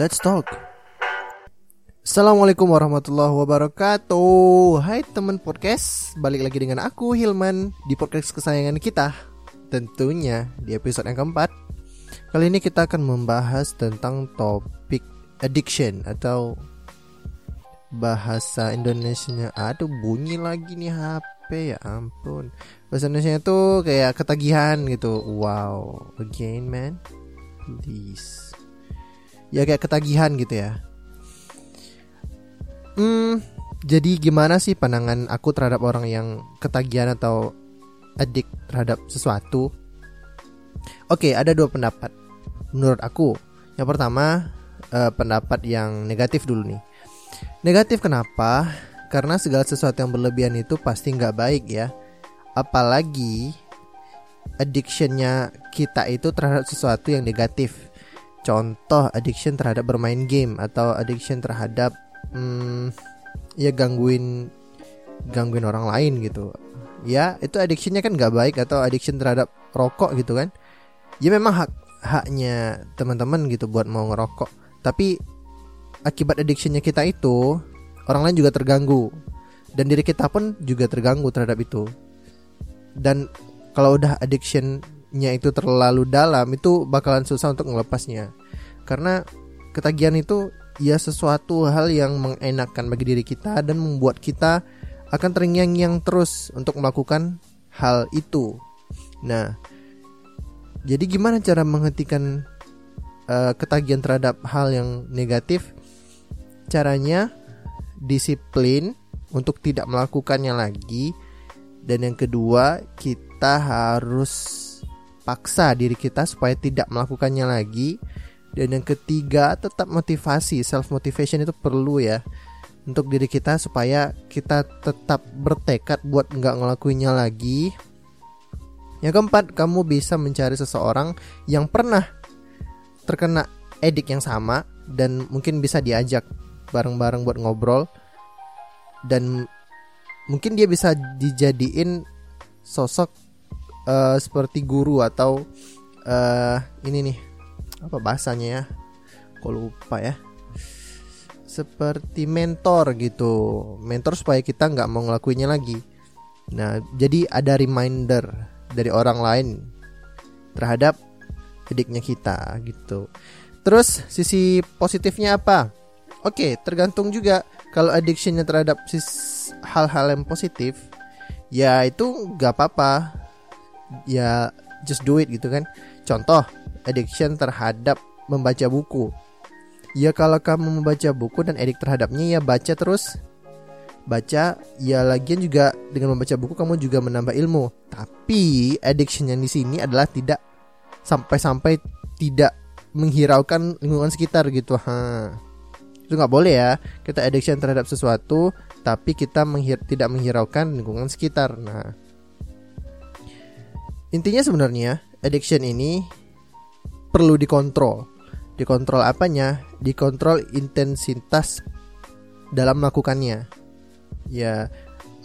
Let's talk. Assalamualaikum warahmatullahi wabarakatuh. Hai teman podcast, balik lagi dengan aku Hilman di podcast kesayangan kita. Tentunya di episode yang keempat. Kali ini kita akan membahas tentang topik addiction atau bahasa Indonesia-nya. Aduh bunyi lagi nih HP ya ampun. Bahasa Indonesia itu kayak ketagihan gitu. Wow, again man. Please ya kayak ketagihan gitu ya. Hmm, jadi gimana sih pandangan aku terhadap orang yang ketagihan atau adik terhadap sesuatu? Oke, ada dua pendapat. Menurut aku, yang pertama eh, pendapat yang negatif dulu nih. Negatif kenapa? Karena segala sesuatu yang berlebihan itu pasti nggak baik ya. Apalagi addictionnya kita itu terhadap sesuatu yang negatif contoh addiction terhadap bermain game atau addiction terhadap hmm, ya gangguin gangguin orang lain gitu. Ya itu addictionnya kan nggak baik atau addiction terhadap rokok gitu kan? Ya memang hak haknya teman-teman gitu buat mau ngerokok. Tapi akibat addictionnya kita itu orang lain juga terganggu. Dan diri kita pun juga terganggu terhadap itu. Dan kalau udah addiction nya itu terlalu dalam itu bakalan susah untuk melepasnya karena ketagihan itu ya sesuatu hal yang mengenakan bagi diri kita dan membuat kita akan terngiang-ngiang terus untuk melakukan hal itu. Nah, jadi gimana cara menghentikan uh, ketagihan terhadap hal yang negatif? Caranya disiplin untuk tidak melakukannya lagi dan yang kedua kita harus paksa diri kita supaya tidak melakukannya lagi. Dan yang ketiga tetap motivasi. Self motivation itu perlu ya. Untuk diri kita supaya kita tetap bertekad buat nggak ngelakuinnya lagi. Yang keempat kamu bisa mencari seseorang yang pernah terkena edik yang sama dan mungkin bisa diajak bareng-bareng buat ngobrol. Dan mungkin dia bisa dijadiin sosok uh, seperti guru atau uh, ini nih apa bahasanya ya? Kok lupa ya? Seperti mentor gitu. Mentor supaya kita nggak mau ngelakuinnya lagi. Nah jadi ada reminder dari orang lain terhadap adiknya kita gitu. Terus sisi positifnya apa? Oke tergantung juga. Kalau addictionnya terhadap hal-hal yang positif ya itu nggak apa-apa ya just do it gitu kan. Contoh addiction terhadap membaca buku. Ya kalau kamu membaca buku dan edik terhadapnya ya baca terus. Baca ya lagian juga dengan membaca buku kamu juga menambah ilmu. Tapi addiction yang di sini adalah tidak sampai-sampai tidak menghiraukan lingkungan sekitar gitu ha. Itu nggak boleh ya kita addiction terhadap sesuatu tapi kita menghir tidak menghiraukan lingkungan sekitar nah Intinya sebenarnya addiction ini perlu dikontrol. Dikontrol apanya? Dikontrol intensitas dalam melakukannya. Ya,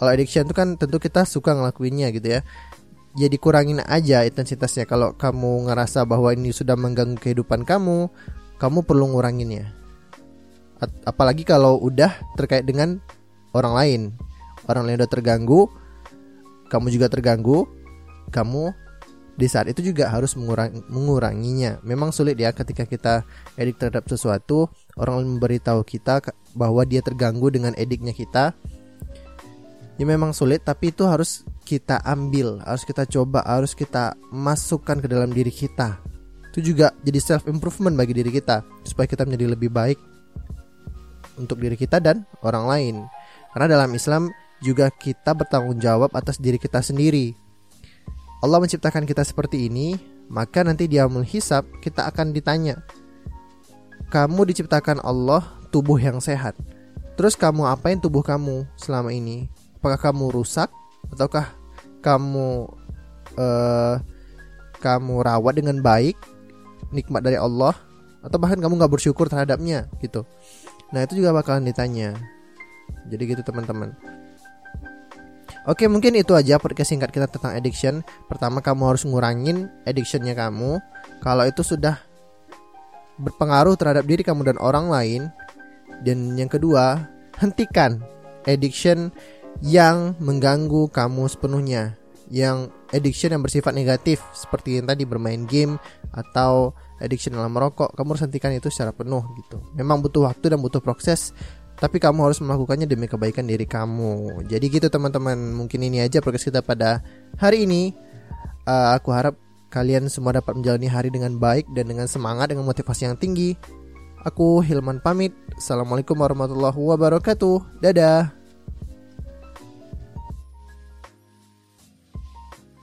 kalau addiction itu kan tentu kita suka ngelakuinnya gitu ya. Ya dikurangin aja intensitasnya. Kalau kamu ngerasa bahwa ini sudah mengganggu kehidupan kamu, kamu perlu nguranginnya. Apalagi kalau udah terkait dengan orang lain. Orang lain udah terganggu, kamu juga terganggu, kamu di saat itu juga harus mengurang, menguranginya. Memang sulit ya ketika kita edik terhadap sesuatu, orang memberitahu kita bahwa dia terganggu dengan ediknya kita. Ya memang sulit, tapi itu harus kita ambil, harus kita coba, harus kita masukkan ke dalam diri kita. Itu juga jadi self improvement bagi diri kita supaya kita menjadi lebih baik untuk diri kita dan orang lain. Karena dalam Islam juga kita bertanggung jawab atas diri kita sendiri Allah menciptakan kita seperti ini, maka nanti dia menghisap, kita akan ditanya. Kamu diciptakan Allah tubuh yang sehat. Terus kamu apain tubuh kamu selama ini? Apakah kamu rusak ataukah kamu uh, kamu rawat dengan baik nikmat dari Allah atau bahkan kamu nggak bersyukur terhadapnya gitu. Nah, itu juga bakalan ditanya. Jadi gitu teman-teman. Oke mungkin itu aja podcast singkat kita tentang addiction Pertama kamu harus ngurangin addictionnya kamu Kalau itu sudah berpengaruh terhadap diri kamu dan orang lain. Dan yang kedua, hentikan addiction yang mengganggu kamu sepenuhnya. Yang addiction yang bersifat negatif seperti yang tadi bermain game atau addiction dalam merokok, kamu harus hentikan itu secara penuh gitu. Memang butuh waktu dan butuh proses, tapi kamu harus melakukannya demi kebaikan diri kamu. Jadi gitu teman-teman, mungkin ini aja progres kita pada hari ini. Uh, aku harap kalian semua dapat menjalani hari dengan baik dan dengan semangat dengan motivasi yang tinggi. Aku Hilman pamit. Assalamualaikum warahmatullahi wabarakatuh. Dadah.